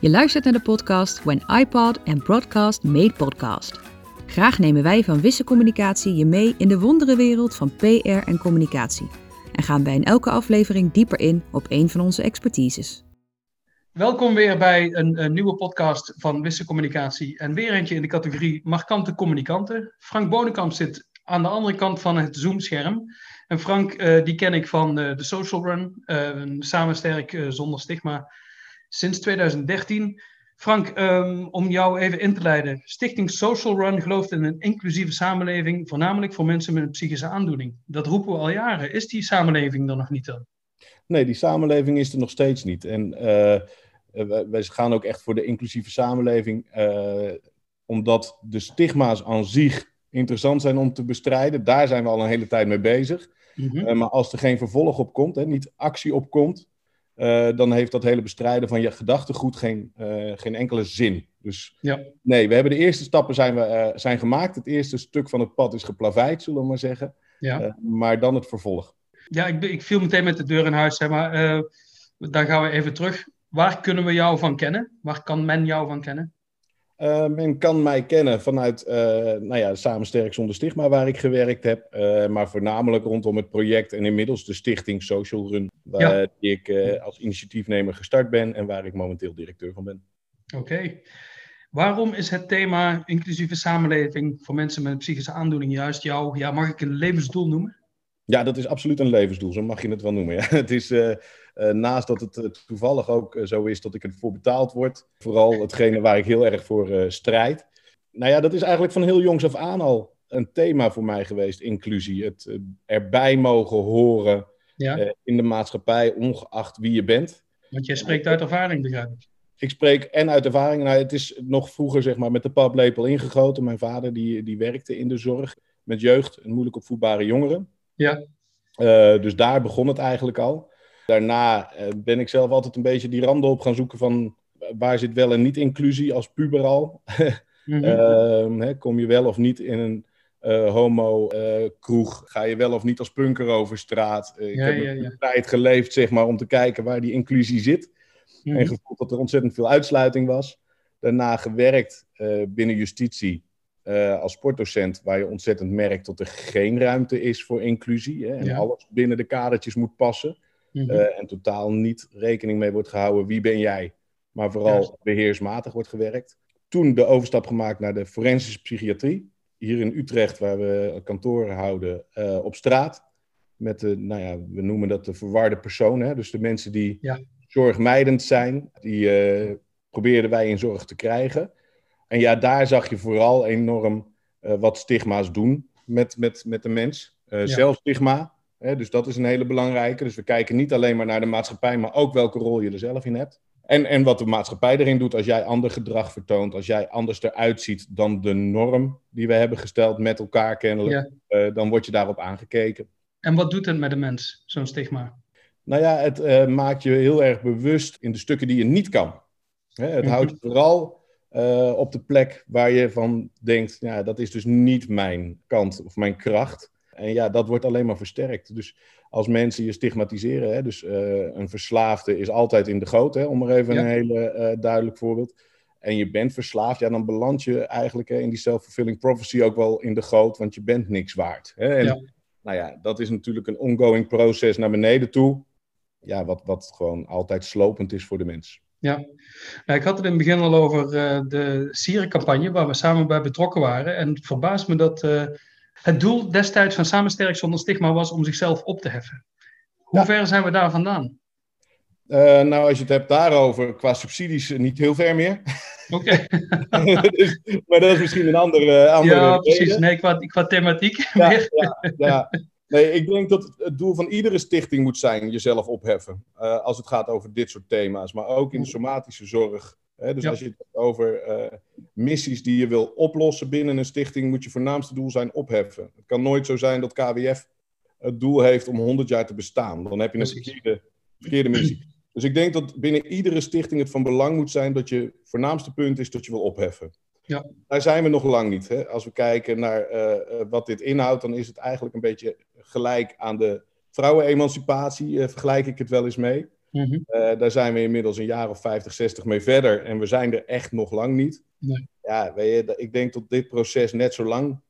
Je luistert naar de podcast When iPod and Broadcast Made Podcast. Graag nemen wij van Wisse Communicatie je mee in de wonderenwereld van PR en communicatie. En gaan wij in elke aflevering dieper in op een van onze expertises. Welkom weer bij een, een, nieuwe podcast van Wisse Communicatie. En weer eentje in de categorie Markante Communicanten. Frank Bonenkamp zit aan de andere kant van het Zoom-scherm. En Frank, uh, die ken ik van uh, de Social Run, uh, Samen Sterk Zonder Stigma, sinds 2013. Frank, um, om jou even in te leiden. Stichting Social Run gelooft in een inclusieve samenleving, voornamelijk voor mensen met een psychische aandoening. Dat roepen we al jaren. Is die samenleving er nog niet dan? Nee, die samenleving is er nog steeds niet. En wij gaan ook echt voor de inclusieve samenleving, omdat de stigma's aan zich interessant zijn om te bestrijden. Daar zijn we al een hele tijd mee bezig. Mm -hmm. uh, maar als er geen vervolg op komt, hè, niet actie op komt, uh, dan heeft dat hele bestrijden van je gedachtegoed geen, uh, geen enkele zin. Dus ja. nee, we hebben de eerste stappen zijn, we, zijn gemaakt. Het eerste stuk van het pad is geplaveid, zullen we maar zeggen. Ja. maar dan het vervolg. Ja, ik, ik viel meteen met de deur in huis, zeg maar dan gaan we even terug. Waar kunnen we jou van kennen? Waar kan men jou van kennen? Uh, men kan mij kennen vanuit uh, nou ja, Samen Sterk Zonder Stigma, waar ik gewerkt heb. Uh, maar voornamelijk rondom het project en inmiddels de stichting Social Run, waar ja. die ik als initiatiefnemer gestart ben en waar ik momenteel directeur van ben. Oké. Okay. Waarom is het thema inclusieve samenleving voor mensen met een psychische aandoening juist jouw, ja, mag ik een levensdoel noemen? Ja, dat is absoluut een levensdoel, zo mag je het wel noemen. Ja. Het is, uh, uh, naast dat het uh, toevallig ook zo is dat ik ervoor betaald word, vooral hetgene waar ik heel erg voor strijd. Nou ja, dat is eigenlijk van heel jongs af aan al een thema voor mij geweest, inclusie. Het erbij mogen horen ja. in de maatschappij, ongeacht wie je bent. Want jij spreekt uit ervaring, begrijp ik. Ik spreek en uit ervaring. Nou, het is nog vroeger zeg maar, met de paplepel ingegoten. Mijn vader die, die werkte in de zorg met jeugd en moeilijk opvoedbare jongeren. Ja. Uh, dus daar begon het eigenlijk al. Daarna uh, ben ik zelf altijd een beetje die randen op gaan zoeken van waar zit wel en niet inclusie als puber al. mm -hmm. uh, hè, kom je wel of niet in een uh, homo-kroeg? Ga je wel of niet als punker over straat? ik ja, heb ja, ja. een tijd geleefd zeg maar, om te kijken waar die inclusie zit. Mm -hmm. En gevoeld dat er ontzettend veel uitsluiting was. Daarna gewerkt binnen justitie. Uh, als sportdocent, waar je ontzettend merkt dat er geen ruimte is voor inclusie. Hè, en ja. alles binnen de kadertjes moet passen. Mm -hmm. uh, en totaal niet rekening mee wordt gehouden wie ben jij. Maar vooral ja. beheersmatig wordt gewerkt. Toen de overstap gemaakt naar de forensische psychiatrie. Hier in Utrecht, waar we kantoren houden uh, op straat. Met de, nou ja, we noemen dat de verwarde personen. Hè, dus de mensen die ja. zorgmijdend zijn. Die probeerden wij in zorg te krijgen. En ja, daar zag je vooral enorm uh, wat stigma's doen met, met, met de mens. Uh, ja. Zelfstigma, hè, dus dat is een hele belangrijke. Dus we kijken niet alleen maar naar de maatschappij, maar ook welke rol je er zelf in hebt. En, en wat de maatschappij erin doet als jij ander gedrag vertoont, als jij anders eruit ziet dan de norm die we hebben gesteld met elkaar kennelijk, ja. uh, dan word je daarop aangekeken. En wat doet het met de mens, zo'n stigma? Nou ja, het maakt je heel erg bewust in de stukken die je niet kan. Hè, het mm-hmm. houdt je vooral uh, op de plek waar je van denkt, ja, dat is dus niet mijn kant of mijn kracht. En ja, dat wordt alleen maar versterkt. Dus als mensen je stigmatiseren, hè, dus uh, een verslaafde is altijd in de goot, hè, om maar even ja. een hele uh, duidelijk voorbeeld. En je bent verslaafd, ja, dan beland je eigenlijk hè, in die self-fulfilling prophecy ook wel in de goot, want je bent niks waard. Hè? En ja. nou ja, dat is natuurlijk een ongoing proces naar beneden toe. Ja, wat, wat gewoon altijd slopend is voor de mens. Ja, nou, ik had het in het begin al over uh, de Sierencampagne, waar we samen bij betrokken waren. En het verbaast me dat uh, het doel destijds van Samen Sterk Zonder Stigma was om zichzelf op te heffen. Hoe ja. ver zijn we daar vandaan? Uh, nou, als je het hebt daarover, qua subsidies niet heel ver meer. Oké. Okay. dus, maar dat is misschien een andere. andere ja, precies. Nee, qua, qua thematiek. Ja, ja, ja. Nee, ik denk dat het doel van iedere stichting moet zijn jezelf opheffen. Uh, als het gaat over dit soort thema's. Maar ook in de somatische zorg. Hè? Dus ja. als je het hebt over uh, missies die je wil oplossen binnen een stichting, moet je voornaamste doel zijn opheffen. Het kan nooit zo zijn dat KWF het doel heeft om 100 jaar te bestaan. Dan heb je een verkeerde, verkeerde missie. Dus ik denk dat binnen iedere stichting het van belang moet zijn dat je voornaamste punt is dat je wil opheffen. Ja. Daar zijn we nog lang niet. Hè? Als we kijken naar uh, wat dit inhoudt, dan is het eigenlijk een beetje gelijk aan de vrouwenemancipatie, uh, vergelijk ik het wel eens mee. Mhm. daar zijn we inmiddels een jaar of 50, 60 mee verder. En we zijn er echt nog lang niet. Nee. Ja, weet je, ik denk dat dit proces net zo lang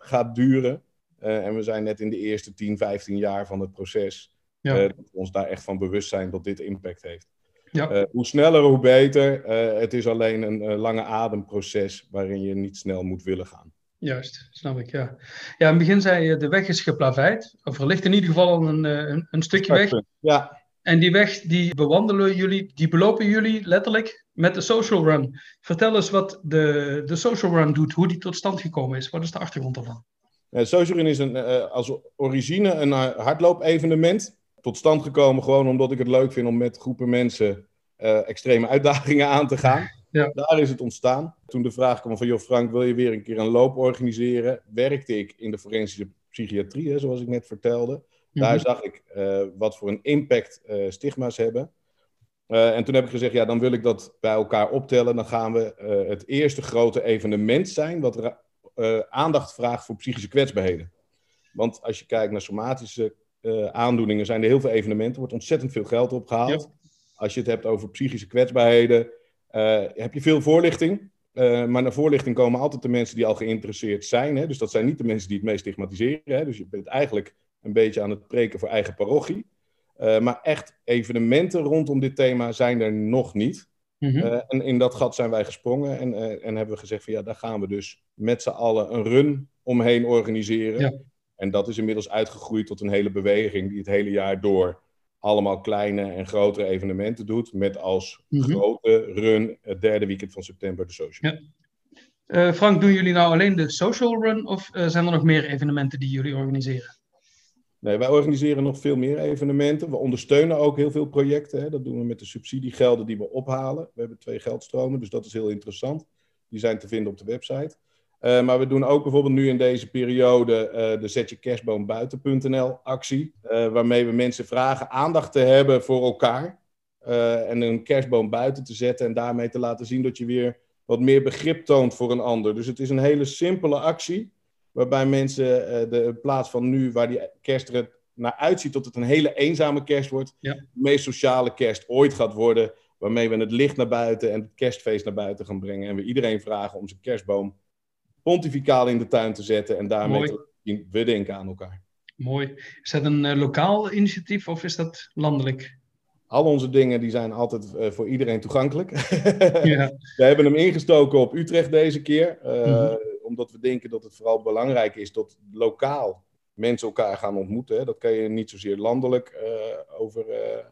gaat duren. en we zijn net in de eerste 10, 15 jaar van het proces. Ja. dat we ons daar echt van bewust zijn dat dit impact heeft. Ja. hoe sneller, hoe beter. het is alleen een lange ademproces waarin je niet snel moet willen gaan. Juist, snap ik, ja. Ja, in het begin zei je, de weg is geplaveid. Of er ligt in ieder geval een, eh, een, een stukje weg. Ja. En die weg, die bewandelen jullie, die belopen jullie letterlijk met de social run. Vertel eens wat de, de social run doet, hoe die tot stand gekomen is. Wat is de achtergrond daarvan? Ja, social run is een, als origine een hardloop-evenement. Tot stand gekomen gewoon omdat ik het leuk vind om met groepen mensen uh, extreme uitdagingen aan te gaan. Ja. Daar is het ontstaan. Toen de vraag kwam van, joh Frank, wil je weer een keer een loop organiseren? Werkte ik in de forensische psychiatrie, hè, zoals ik net vertelde. Daar mhm. zag ik uh, wat voor een impact uh, stigma's hebben. En toen heb ik gezegd, ja, dan wil ik dat bij elkaar optellen. Dan gaan we het eerste grote evenement zijn wat aandacht vraagt voor psychische kwetsbaarheden. Want als je kijkt naar somatische aandoeningen, zijn er heel veel evenementen. Er wordt ontzettend veel geld opgehaald. Als je het hebt over psychische kwetsbaarheden, uh, heb je veel voorlichting. Uh, maar naar voorlichting komen altijd de mensen die al geïnteresseerd zijn. Hè? Dus dat zijn niet de mensen die het meest stigmatiseren. Hè? Dus je bent eigenlijk een beetje aan het preken voor eigen parochie. Maar echt evenementen rondom dit thema zijn er nog niet. Mm en in dat gat zijn wij gesprongen en, en hebben we gezegd van ja, daar gaan we dus met z'n allen een run omheen organiseren. Ja. En dat is inmiddels uitgegroeid tot een hele beweging die het hele jaar door allemaal kleine en grotere evenementen doet. Met als mhm. grote run het derde weekend van september de social. Ja. Uh, Frank, doen jullie nou alleen de social run of uh, zijn er nog meer evenementen die jullie organiseren? Nee, wij organiseren nog veel meer evenementen. We ondersteunen ook heel veel projecten. Hè. Dat doen we met de subsidiegelden die we ophalen. We hebben twee geldstromen, dus dat is heel interessant. Die zijn te vinden op de website. Uh, maar we doen ook bijvoorbeeld nu in deze periode uh, de Zet je kerstboom buiten.nl actie. Uh, waarmee we mensen vragen aandacht te hebben voor elkaar. en een kerstboom buiten te zetten en daarmee te laten zien dat je weer wat meer begrip toont voor een ander. Dus het is een hele simpele actie. Waarbij mensen de in plaats van nu waar die kerst er naar uitziet tot het een hele eenzame kerst wordt. De meest sociale kerst ooit gaat worden. Waarmee we het licht naar buiten en het kerstfeest naar buiten gaan brengen. En we iedereen vragen om zijn kerstboom pontificaal in de tuin te zetten en daarmee te zien, we denken aan elkaar. Mooi. Is dat een uh, lokaal initiatief of is dat landelijk? Al onze dingen die zijn altijd uh, voor iedereen toegankelijk. ja. We hebben hem ingestoken op Utrecht deze keer, uh, mm-hmm. omdat we denken dat het vooral belangrijk is dat lokaal mensen elkaar gaan ontmoeten. Hè. Dat kan je niet zozeer landelijk over,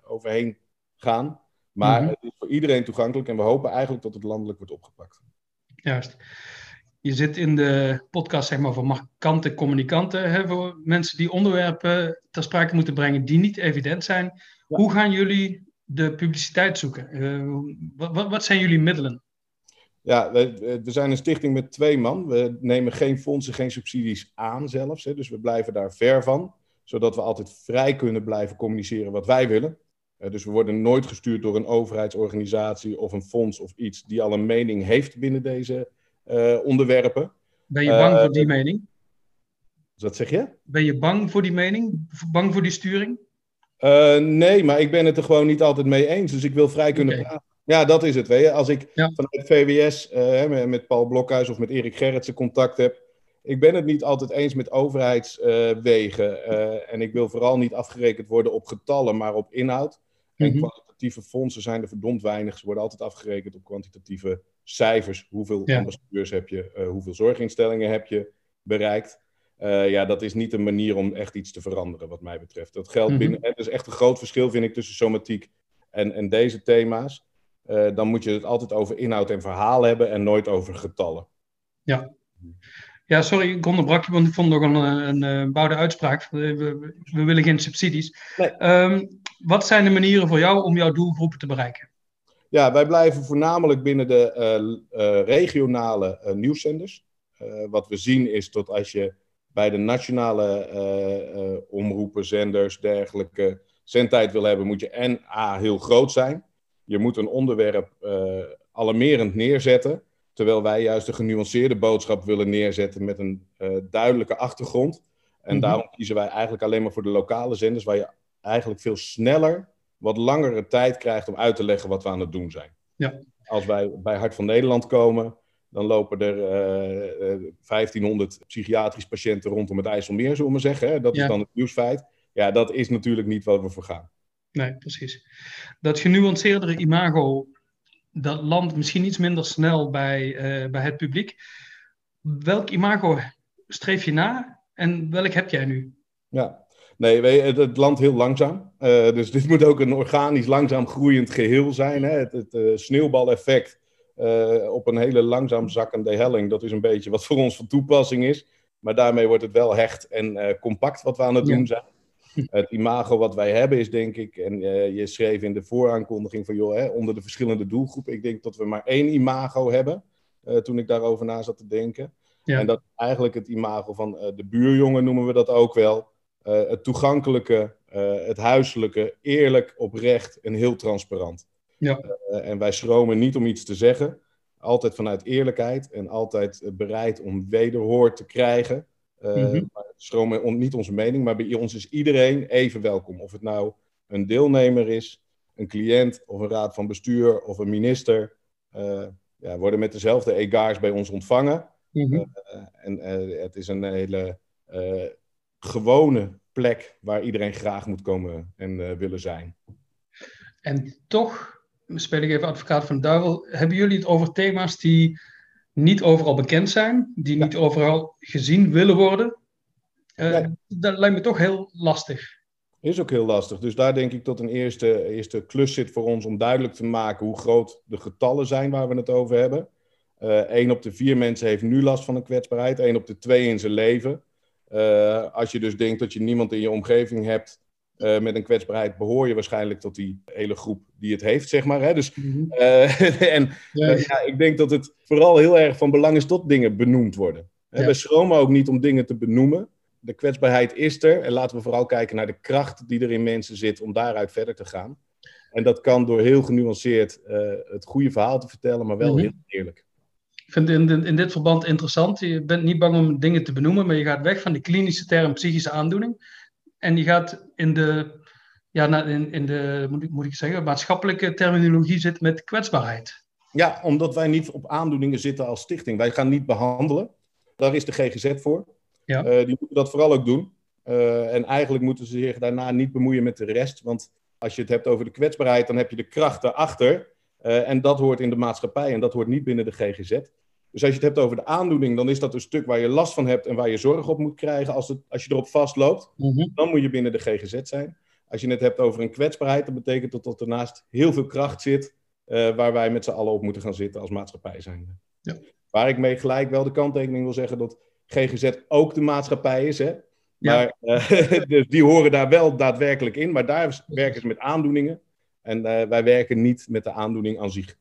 overheen gaan. Maar mm-hmm. het is voor iedereen toegankelijk en we hopen eigenlijk dat het landelijk wordt opgepakt. Juist je zit in de podcast zeg maar, voor markante communicanten, hè, voor mensen die onderwerpen ter sprake moeten brengen die niet evident zijn. Hoe gaan jullie de publiciteit zoeken? Uh, wat, wat, zijn jullie middelen? Ja, we, we, zijn een stichting met twee man. We nemen geen fondsen, geen subsidies aan zelfs. Hè, dus we blijven daar ver van, zodat we altijd vrij kunnen blijven communiceren wat wij willen. Uh, dus we worden nooit gestuurd door een overheidsorganisatie of een fonds of iets die al een mening heeft binnen deze eh, onderwerpen. Ben je bang voor die eh, mening? Wat zeg je? Ben je bang voor die mening? Bang voor die sturing? Uh, nee, maar ik ben het er gewoon niet altijd mee eens. Dus ik wil vrij kunnen praten. Ja, dat is het. Weet je. Als ik vanuit VWS uh, met Paul Blokhuis of met Erik Gerritsen contact heb. Ik ben het niet altijd eens met overheidswegen. en ik wil vooral niet afgerekend worden op getallen, maar op inhoud. En mhm. kwantitatieve fondsen zijn er verdomd weinig. Ze worden altijd afgerekend op kwantitatieve cijfers. Hoeveel ja. ambassadeurs heb je? Uh, hoeveel zorginstellingen heb je bereikt? Uh, ja, dat is niet een manier om echt iets te veranderen, wat mij betreft. Dat geldt mm -hmm. binnen. Het is echt een groot verschil, vind ik, tussen somatiek en, en deze thema's. Uh, dan moet je het altijd over inhoud en verhaal hebben en nooit over getallen. Ja. Ja, sorry, ik onderbrak je, want ik vond nog een, een, een bouwde uitspraak. We, we, we, willen geen subsidies. Nee. Um, wat zijn de manieren voor jou om jouw doelgroepen te bereiken? Ja, wij blijven voornamelijk binnen de uh, uh, regionale uh, nieuwszenders. wat we zien is dat als je bij de nationale omroepen, zenders, dergelijke zendtijd wil hebben, moet je en A heel groot zijn. Je moet een onderwerp alarmerend neerzetten. Terwijl wij juist een genuanceerde boodschap willen neerzetten met een duidelijke achtergrond. En mhm. daarom kiezen wij eigenlijk alleen maar voor de lokale zenders, waar je eigenlijk veel sneller wat langere tijd krijgt om uit te leggen wat we aan het doen zijn. Ja. Als wij bij Hart van Nederland komen, dan lopen er uh, 1500 psychiatrische patiënten rondom het IJsselmeer, zullen we maar zeggen. Hè? Dat is dan het nieuwsfeit. Ja, dat is natuurlijk niet waar we voor gaan. Nee, precies. Dat genuanceerdere imago, dat landt misschien iets minder snel bij, uh, bij het publiek. Welk imago streef je na en welk heb jij nu? Ja, Nee, het, het landt heel langzaam. Uh, dus dit moet ook een organisch, langzaam groeiend geheel zijn. Hè? Het, het uh, sneeuwbaleffect uh, op een hele langzaam zakkende helling, dat is een beetje wat voor ons van toepassing is. Maar daarmee wordt het wel hecht en compact wat we aan het doen zijn. Het imago wat wij hebben is denk ik, en je schreef in de vooraankondiging van joh, hè, onder de verschillende doelgroepen, ik denk dat we maar één imago hebben, toen ik daarover na zat te denken. Ja. En dat eigenlijk het imago van de buurjongen noemen we dat ook wel. Uh, het toegankelijke, uh, het huiselijke, eerlijk, oprecht en heel transparant. Ja. Uh, en wij schromen niet om iets te zeggen, altijd vanuit eerlijkheid en altijd bereid om wederhoor te krijgen. Mm-hmm. schromen om, niet onze mening, maar bij ons is iedereen even welkom. Of het nou een deelnemer is, een cliënt of een raad van bestuur of een minister. ja, worden met dezelfde egaars bij ons ontvangen. Mm-hmm. en het is een hele gewone plek waar iedereen graag moet komen en uh, willen zijn. En toch, speel ik even advocaat van de duivel, hebben jullie het over thema's die niet overal bekend zijn, die niet overal gezien willen worden? Uh, ja. Dat lijkt me toch heel lastig. Is ook heel lastig. Dus daar denk ik dat een eerste, eerste klus zit voor ons om duidelijk te maken hoe groot de getallen zijn waar we het over hebben. Eén uh, op de vier mensen heeft nu last van een kwetsbaarheid, één op de twee in zijn leven. Uh, als je dus denkt dat je niemand in je omgeving hebt uh, met een kwetsbaarheid, behoor je waarschijnlijk tot die hele groep die het heeft, zeg maar. Hè? Dus, mm-hmm. uh, en ja, ik denk dat het vooral heel erg van belang is dat dingen benoemd worden. Ja. We schromen ook niet om dingen te benoemen. De kwetsbaarheid is er en laten we vooral kijken naar de kracht die er in mensen zit om daaruit verder te gaan. En dat kan door heel genuanceerd het goede verhaal te vertellen, maar wel mm-hmm. heel eerlijk. Ik vind het in, in, dit verband interessant. Je bent niet bang om dingen te benoemen, maar je gaat weg van de klinische term psychische aandoening. En je gaat in de, ja, in, in de moet ik, moet ik zeggen, maatschappelijke terminologie zitten met kwetsbaarheid. Ja, omdat wij niet op aandoeningen zitten als stichting. Wij gaan niet behandelen. Daar is de GGZ voor. Ja. Uh, die moeten dat vooral ook doen. Uh, en eigenlijk moeten ze zich daarna niet bemoeien met de rest. Want als je het hebt over de kwetsbaarheid, dan heb je de kracht erachter. Uh, en dat hoort in de maatschappij en dat hoort niet binnen de GGZ. Dus als je het hebt over de aandoening, dan is dat een stuk waar je last van hebt en waar je zorg op moet krijgen als, het, als je erop vastloopt. Mm-hmm. Dan moet je binnen de GGZ zijn. Als je het hebt over een kwetsbaarheid, dan betekent dat dat ernaast heel veel kracht zit, uh, waar wij met z'n allen op moeten gaan zitten als maatschappij zijn. Ja. Waar ik mee gelijk wel de kanttekening wil zeggen dat GGZ ook de maatschappij is. Hè? Maar, ja. uh, dus die horen daar wel daadwerkelijk in, maar daar werken ze met aandoeningen. En uh, wij werken niet met de aandoening aan zich.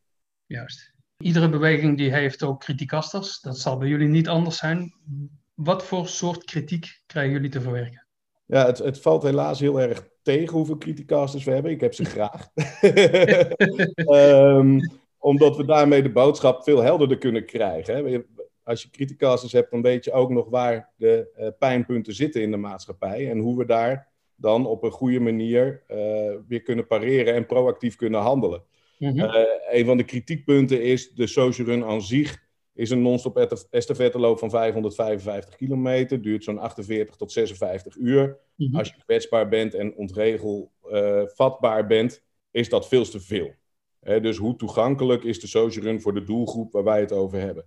Juist. Iedere beweging die heeft ook kritiekasters. Dat zal bij jullie niet anders zijn. Wat voor soort kritiek krijgen jullie te verwerken? Ja, het, het valt helaas heel erg tegen hoeveel criticasters we hebben. Ik heb ze graag. um, omdat we daarmee de boodschap veel helderder kunnen krijgen. Hè. Als je criticasters hebt, dan weet je ook nog waar de uh, pijnpunten zitten in de maatschappij. En hoe we daar dan op een goede manier uh, weer kunnen pareren en proactief kunnen handelen. Mm-hmm. Uh, een van de kritiekpunten is de social run aan zich is een non-stop estafetteloop van 555 kilometer, duurt zo'n 48 tot 56 uur. Mm-hmm. Als je kwetsbaar bent en ontregelvatbaar uh, bent, is dat veel te veel. Hè, dus hoe toegankelijk is de social run voor de doelgroep waar wij het over hebben?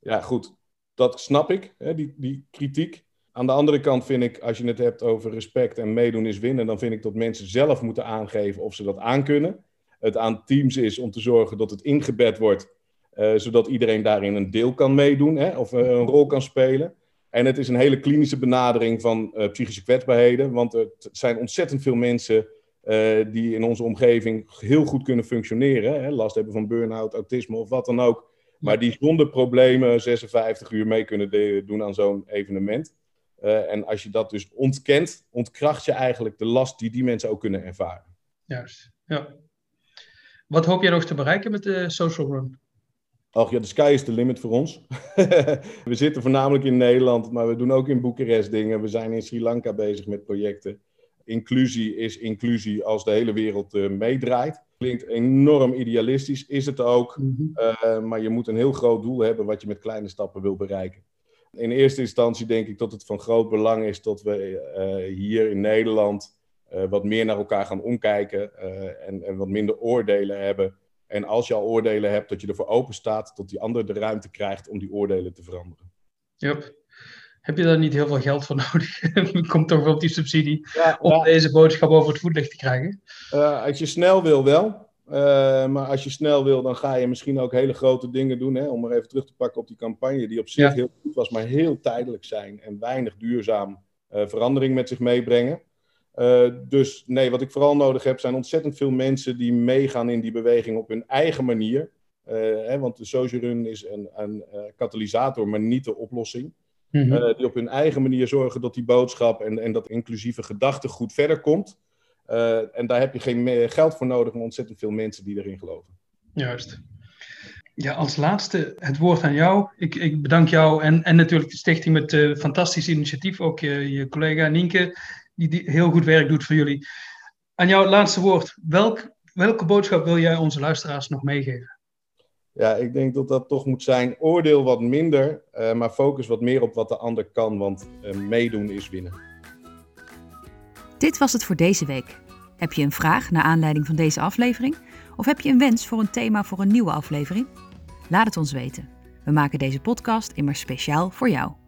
Ja, goed, dat snap ik, hè, die, die kritiek. Aan de andere kant vind ik, als je het hebt over respect en meedoen is winnen, dan vind ik dat mensen zelf moeten aangeven of ze dat aankunnen. Het aan teams is om te zorgen dat het ingebed wordt, uh, zodat iedereen daarin een deel kan meedoen hè, of uh, een rol kan spelen. En het is een hele klinische benadering van uh, psychische kwetsbaarheden, want er zijn ontzettend veel mensen die in onze omgeving heel goed kunnen functioneren, hè, last hebben van burn-out, autisme of wat dan ook, maar die zonder problemen 56 uur mee kunnen doen aan zo'n evenement. En als je dat dus ontkent, ontkracht je eigenlijk de last die die mensen ook kunnen ervaren. Juist, ja. Wat hoop jij nog te bereiken met de Social Run? Ach ja, de sky is the limit voor ons. we zitten voornamelijk in Nederland, maar we doen ook in Boekarest dingen. We zijn in Sri Lanka bezig met projecten. inclusie is inclusie als de hele wereld meedraait. Klinkt enorm idealistisch, is het ook. Mhm. maar je moet een heel groot doel hebben wat je met kleine stappen wil bereiken. In eerste instantie denk ik dat het van groot belang is dat we hier in Nederland wat meer naar elkaar gaan omkijken en, en wat minder oordelen hebben en als je al oordelen hebt, dat je ervoor open staat, dat die ander de ruimte krijgt om die oordelen te veranderen. Yep. Heb je daar niet heel veel geld voor nodig? Komt toch op die subsidie om deze boodschap over het voetlicht te krijgen? Uh, als je snel wil, wel. Uh, maar als je snel wil, dan ga je misschien ook hele grote dingen doen. Hè? Om maar even terug te pakken op die campagne, die op zich heel goed was, maar heel tijdelijk zijn en weinig duurzaam uh, verandering met zich meebrengen. Uh, dus nee, wat ik vooral nodig heb zijn ontzettend veel mensen die meegaan in die beweging op hun eigen manier. Uh, hè, want de social run is een, een uh, katalysator, maar niet de oplossing. Mm -hmm. die op hun eigen manier zorgen dat die boodschap en, en dat inclusieve gedachtegoed verder komt. en daar heb je geen geld voor nodig, maar ontzettend veel mensen die erin geloven. Juist. Ja, als laatste het woord aan jou. Ik, ik bedank jou en, en natuurlijk de stichting met uh, fantastisch initiatief. Ook je, je collega Nienke die, heel goed werk doet voor jullie. Aan jouw laatste woord. Welk, welke boodschap wil jij onze luisteraars nog meegeven? Ja, ik denk dat dat toch moet zijn. Oordeel wat minder, uh, maar focus wat meer op wat de ander kan, want uh, meedoen is winnen. Dit was het voor deze week. Heb je een vraag naar aanleiding van deze aflevering? Of heb je een wens voor een thema voor een nieuwe aflevering? Laat het ons weten. We maken deze podcast immers speciaal voor jou.